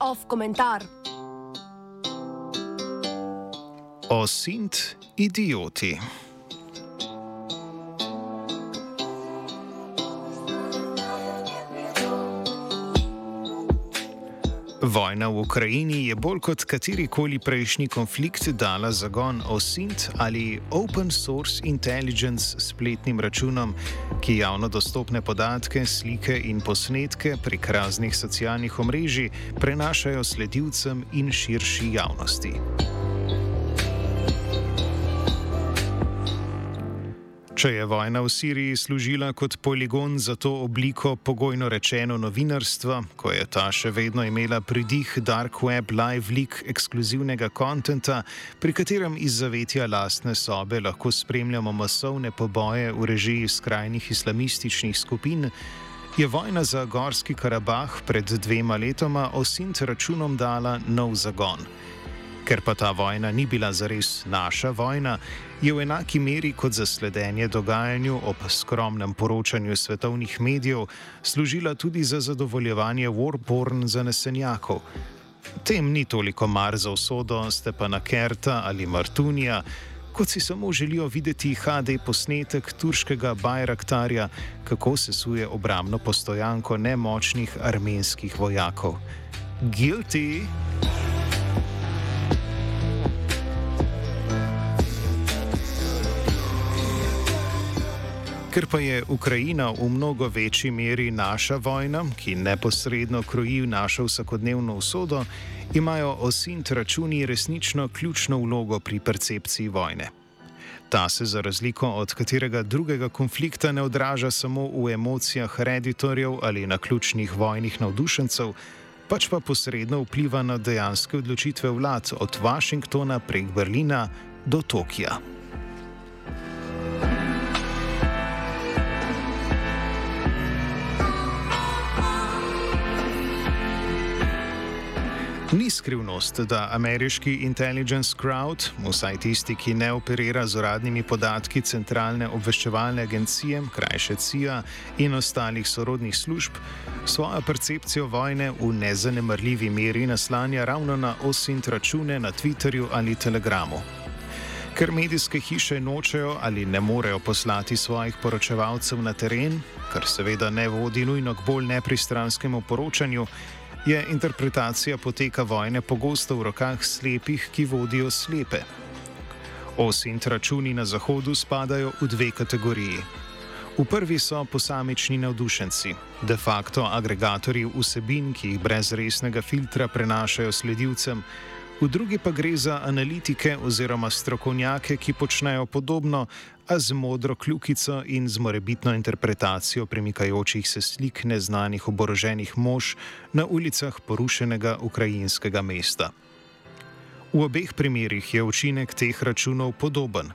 Off komentar. Osint idioti. Vojna v Ukrajini je bolj kot katerikoli prejšnji konflikt dala zagon OSINT ali Open Source Intelligence spletnim računom, ki javno dostopne podatke, slike in posnetke prek raznih socialnih omrežij prenašajo sledilcem in širši javnosti. Če je vojna v Siriji služila kot poligon za to obliko pogojno rečeno novinarstva, ko je ta še vedno imela pridih dark web live leak ekskluzivnega kontenta, pri katerem iz zavetja lastne sobe lahko spremljamo masovne poboje v režiji skrajnih islamističnih skupin, je vojna za Gorski Karabah pred dvema letoma osint računom dala nov zagon. Ker pa ta vojna ni bila zares naša vojna, je v enaki meri kot za sledenje dogajanju ob skromnem poročanju svetovnih medijev služila tudi za zadovoljevanje warborn zanesenjakov. Tem ni toliko mar za usodo Stepana Kerta ali Martunija, kot si samo želijo videti HD posnetek turškega Bajraktarja, kako se suje obramno postojanko nemočnih armenskih vojakov. Guilty! Ker pa je Ukrajina v mnogo večji meri naša vojna, ki neposredno kroji našo vsakodnevno usodo, imajo osint računi resnično ključno vlogo pri percepciji vojne. Ta se za razliko od katerega drugega konflikta ne odraža samo v emocijah reditorjev ali na ključnih vojnih navdušencev, pač pa posredno vpliva na dejanske odločitve vlad od Washingtona prek Berlina do Tokija. Ni skrivnost, da ameriški intelligence crowd, vsaj tisti, ki ne operira z uradnimi podatki Centralne obveščevalne agencije, krajše CIA in ostalih sorodnih služb, svojo percepcijo vojne v nezanemrljivi meri naslanja ravno na osint račune na Twitterju ali Telegramu. Ker medijske hiše nočejo ali ne morejo poslati svojih poročevalcev na teren, kar seveda ne vodi nujno k bolj nepristranskemu poročanju, je interpretacija poteka vojne pogosto v rokah slepih, ki vodijo slepe. Osint računi na Zahodu spadajo v dve kategoriji. V prvi so posamični navdušenci, de facto agregatorji vsebin, ki jih brez resnega filtra prenašajo sledilcem, v drugi pa gre za analitike oziroma strokovnjake, ki počnejo podobno, a z modro kljukico in z morebitno interpretacijo premikajočih se slik neznanih oboroženih mož na ulicah porušenega ukrajinskega mesta. V obeh primerih je učinek teh računov podoben.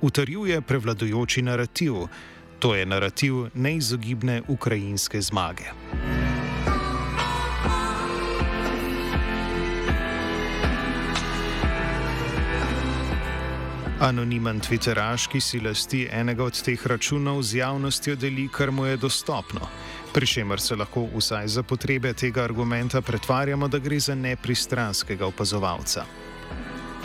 Utrjuje prevladujoči narativ, to je narativ neizogibne ukrajinske zmage. Anonimen Twitteraš, ki si lasti enega od teh računov, z javnostjo deli, kar mu je dostopno. Pri čemer se lahko vsaj za potrebe tega argumenta pretvarjamo, da gre za nepristranskega opazovalca.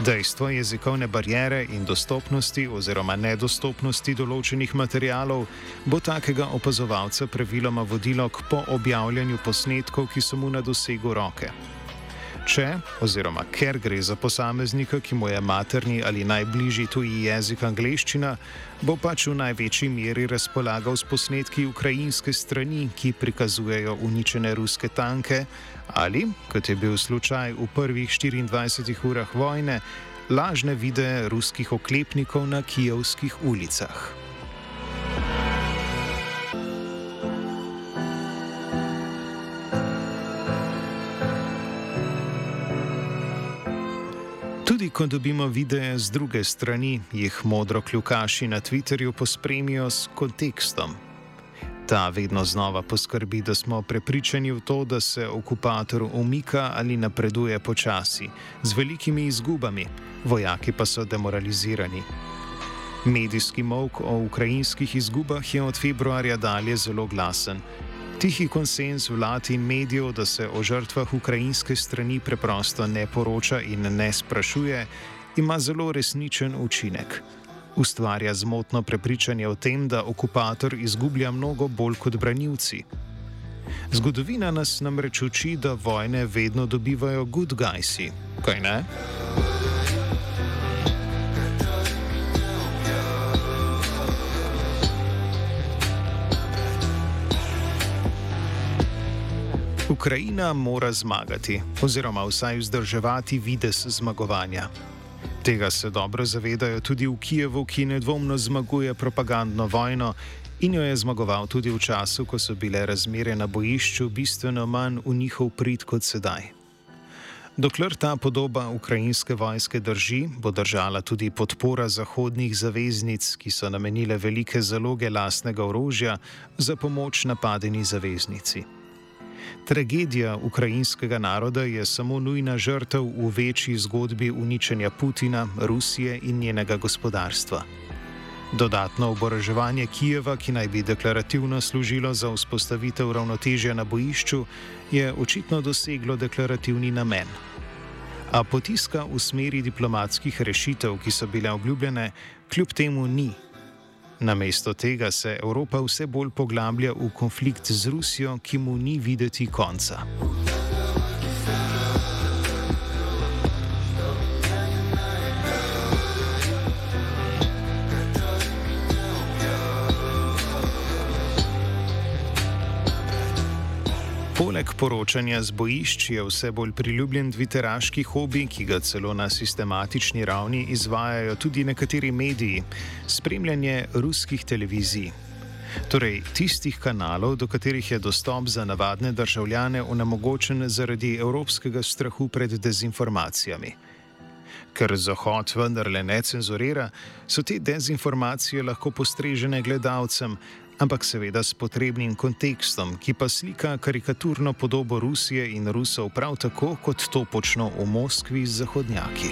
Dejstvo jezikovne barijere in dostopnosti oziroma nedostopnosti določenih materialov bo takega opazovalca praviloma vodilo k po objavljanju posnetkov, ki so mu na dosegu roke. Če, oziroma ker gre za posameznika, ki mu je materni ali najbližji tuji jezik angleščina, bo pač v največji meri razpolagal s posnetki ukrajinske strani, ki prikazujejo uničene ruske tanke ali, kot je bil slučaj v prvih 24 urah vojne, lažne videe ruskih oklepnikov na kijevskih ulicah. Tudi ko dobimo videe z druge strani, jih modro kljukaši na Twitterju pospremijo s kontekstom. Ta vedno znova poskrbi, da smo prepričani v to, da se okupator umika ali napreduje počasi, z velikimi izgubami, vojaki pa so demoralizirani. Medijski mok o ukrajinskih izgubah je od februarja dalje zelo glasen. Tihi konsens vlad in medijev, da se o žrtvah ukrajinske strani preprosto ne poroča in ne sprašuje, ima zelo resničen učinek. Ustvarja zmotno prepričanje o tem, da okupator izgublja mnogo bolj kot branilci. Zgodovina nas namreč uči, da vojne vedno dobivajo good guysi, kaj ne? Ukrajina mora zmagati, oziroma vsaj vzdrževati vides zmagovanja. Tega se dobro zavedajo tudi v Kijevu, ki nedvomno zmaguje propagandno vojno in jo je zmagoval tudi v času, ko so bile razmere na bojišču bistveno manj v njihov prid kot sedaj. Dokler ta podoba ukrajinske vojske drži, bo držala tudi podpora zahodnih zaveznic, ki so namenile velike zaloge lastnega orožja za pomoč napadeni zaveznici. Tragedija ukrajinskega naroda je samo nujna žrtev v večji zgodbi uničenja Putina, Rusije in njenega gospodarstva. Dodatno oboroževanje Kijeva, ki naj bi deklarativno služilo za vzpostavitev ravnotežja na bojišču, je očitno doseglo deklarativni namen. A potiska v smeri diplomatskih rešitev, ki so bile obljubljene, kljub temu ni. Namesto tega se Evropa vse bolj poglablja v konflikt z Rusijo, ki mu ni videti konca. Poleg poročanja z bojišč je vse bolj priljubljen tviteraški hobi, ki ga celo na sistematični ravni izvajajo tudi nekateri mediji - spremljanje ruskih televizij. Torej, tistih kanalov, do katerih je dostop za navadne državljane onemogočen zaradi evropskega strahu pred dezinformacijami. Ker Zahod vendarle ne cenzurira, so te dezinformacije lahko postrežene gledalcem, ampak seveda s potrebnim kontekstom, ki pa slika karikaturno podobo Rusije in Rusov prav tako, kot to počno v Moskvi z zahodnjaki.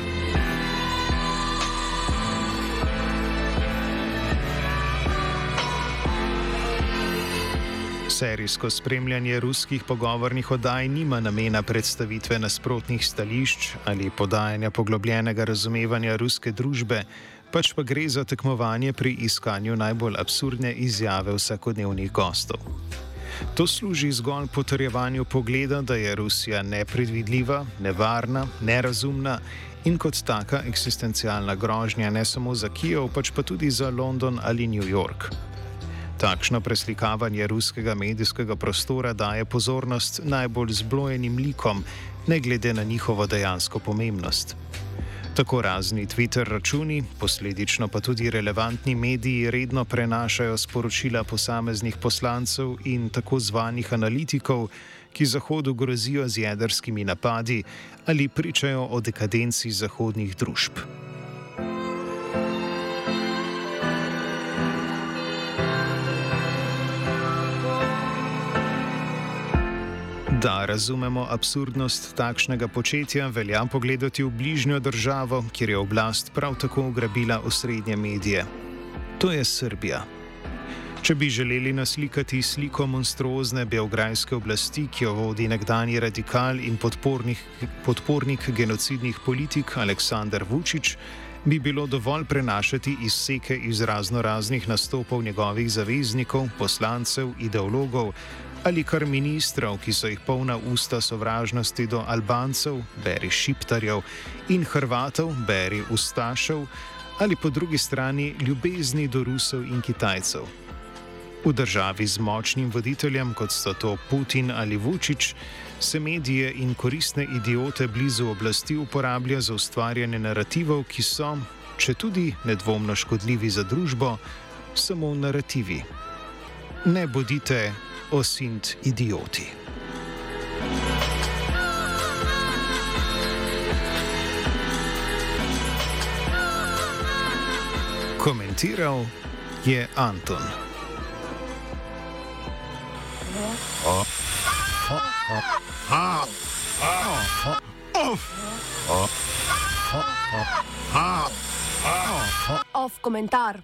Serijsko spremljanje ruskih pogovornih oddaj nima namena predstavitve nasprotnih stališč ali podajanja poglobljenega razumevanja ruske družbe, pač pa gre za tekmovanje pri iskanju najbolj absurdne izjave vsakodnevnih gostov. To služi zgolj potrjevanju pogleda, da je Rusija nepredvidljiva, nevarna, nerazumna in kot taka eksistencialna grožnja ne samo za Kijev, pač pa tudi za London ali New York. Takšno preslikavanje ruskega medijskega prostora daje pozornost najbolj zblojenim likom, ne glede na njihovo dejansko pomembnost. Tako razni Twitter računi, posledično pa tudi relevantni mediji redno prenašajo sporočila posameznih poslancev in tako zvanih analitikov, ki Zahodu grozijo z jedrskimi napadi ali pričajo o dekadenci zahodnih družb. Da razumemo absurdnost takšnega početja, velja pogledati v bližnjo državo, kjer je oblast prav tako ugrabila osrednje medije. To je Srbija. Če bi želeli naslikati sliko monstruozne belgrajske oblasti, ki jo vodi nekdani radikal in podpornik genocidnih politik Aleksandar Vučić, bi bilo dovolj prenašati izseke iz razno raznih nastopov njegovih zaveznikov, poslancev, ideologov ali kar ministrov, ki so jih polna usta sovražnosti do Albancev, beri šiptarjev in Hrvatov, beri ustašev, ali po drugi strani ljubezni do Rusov in Kitajcev. V državi z močnim voditeljem, kot so to Putin ali Vučić, se medije in koristne idiote blizu oblasti uporablja za ustvarjanje narativov, ki so, če tudi nedvomno škodljivi za družbo, samo narativi. Ne bodite o sind idioti. Komentiral je Anton. Off komentar.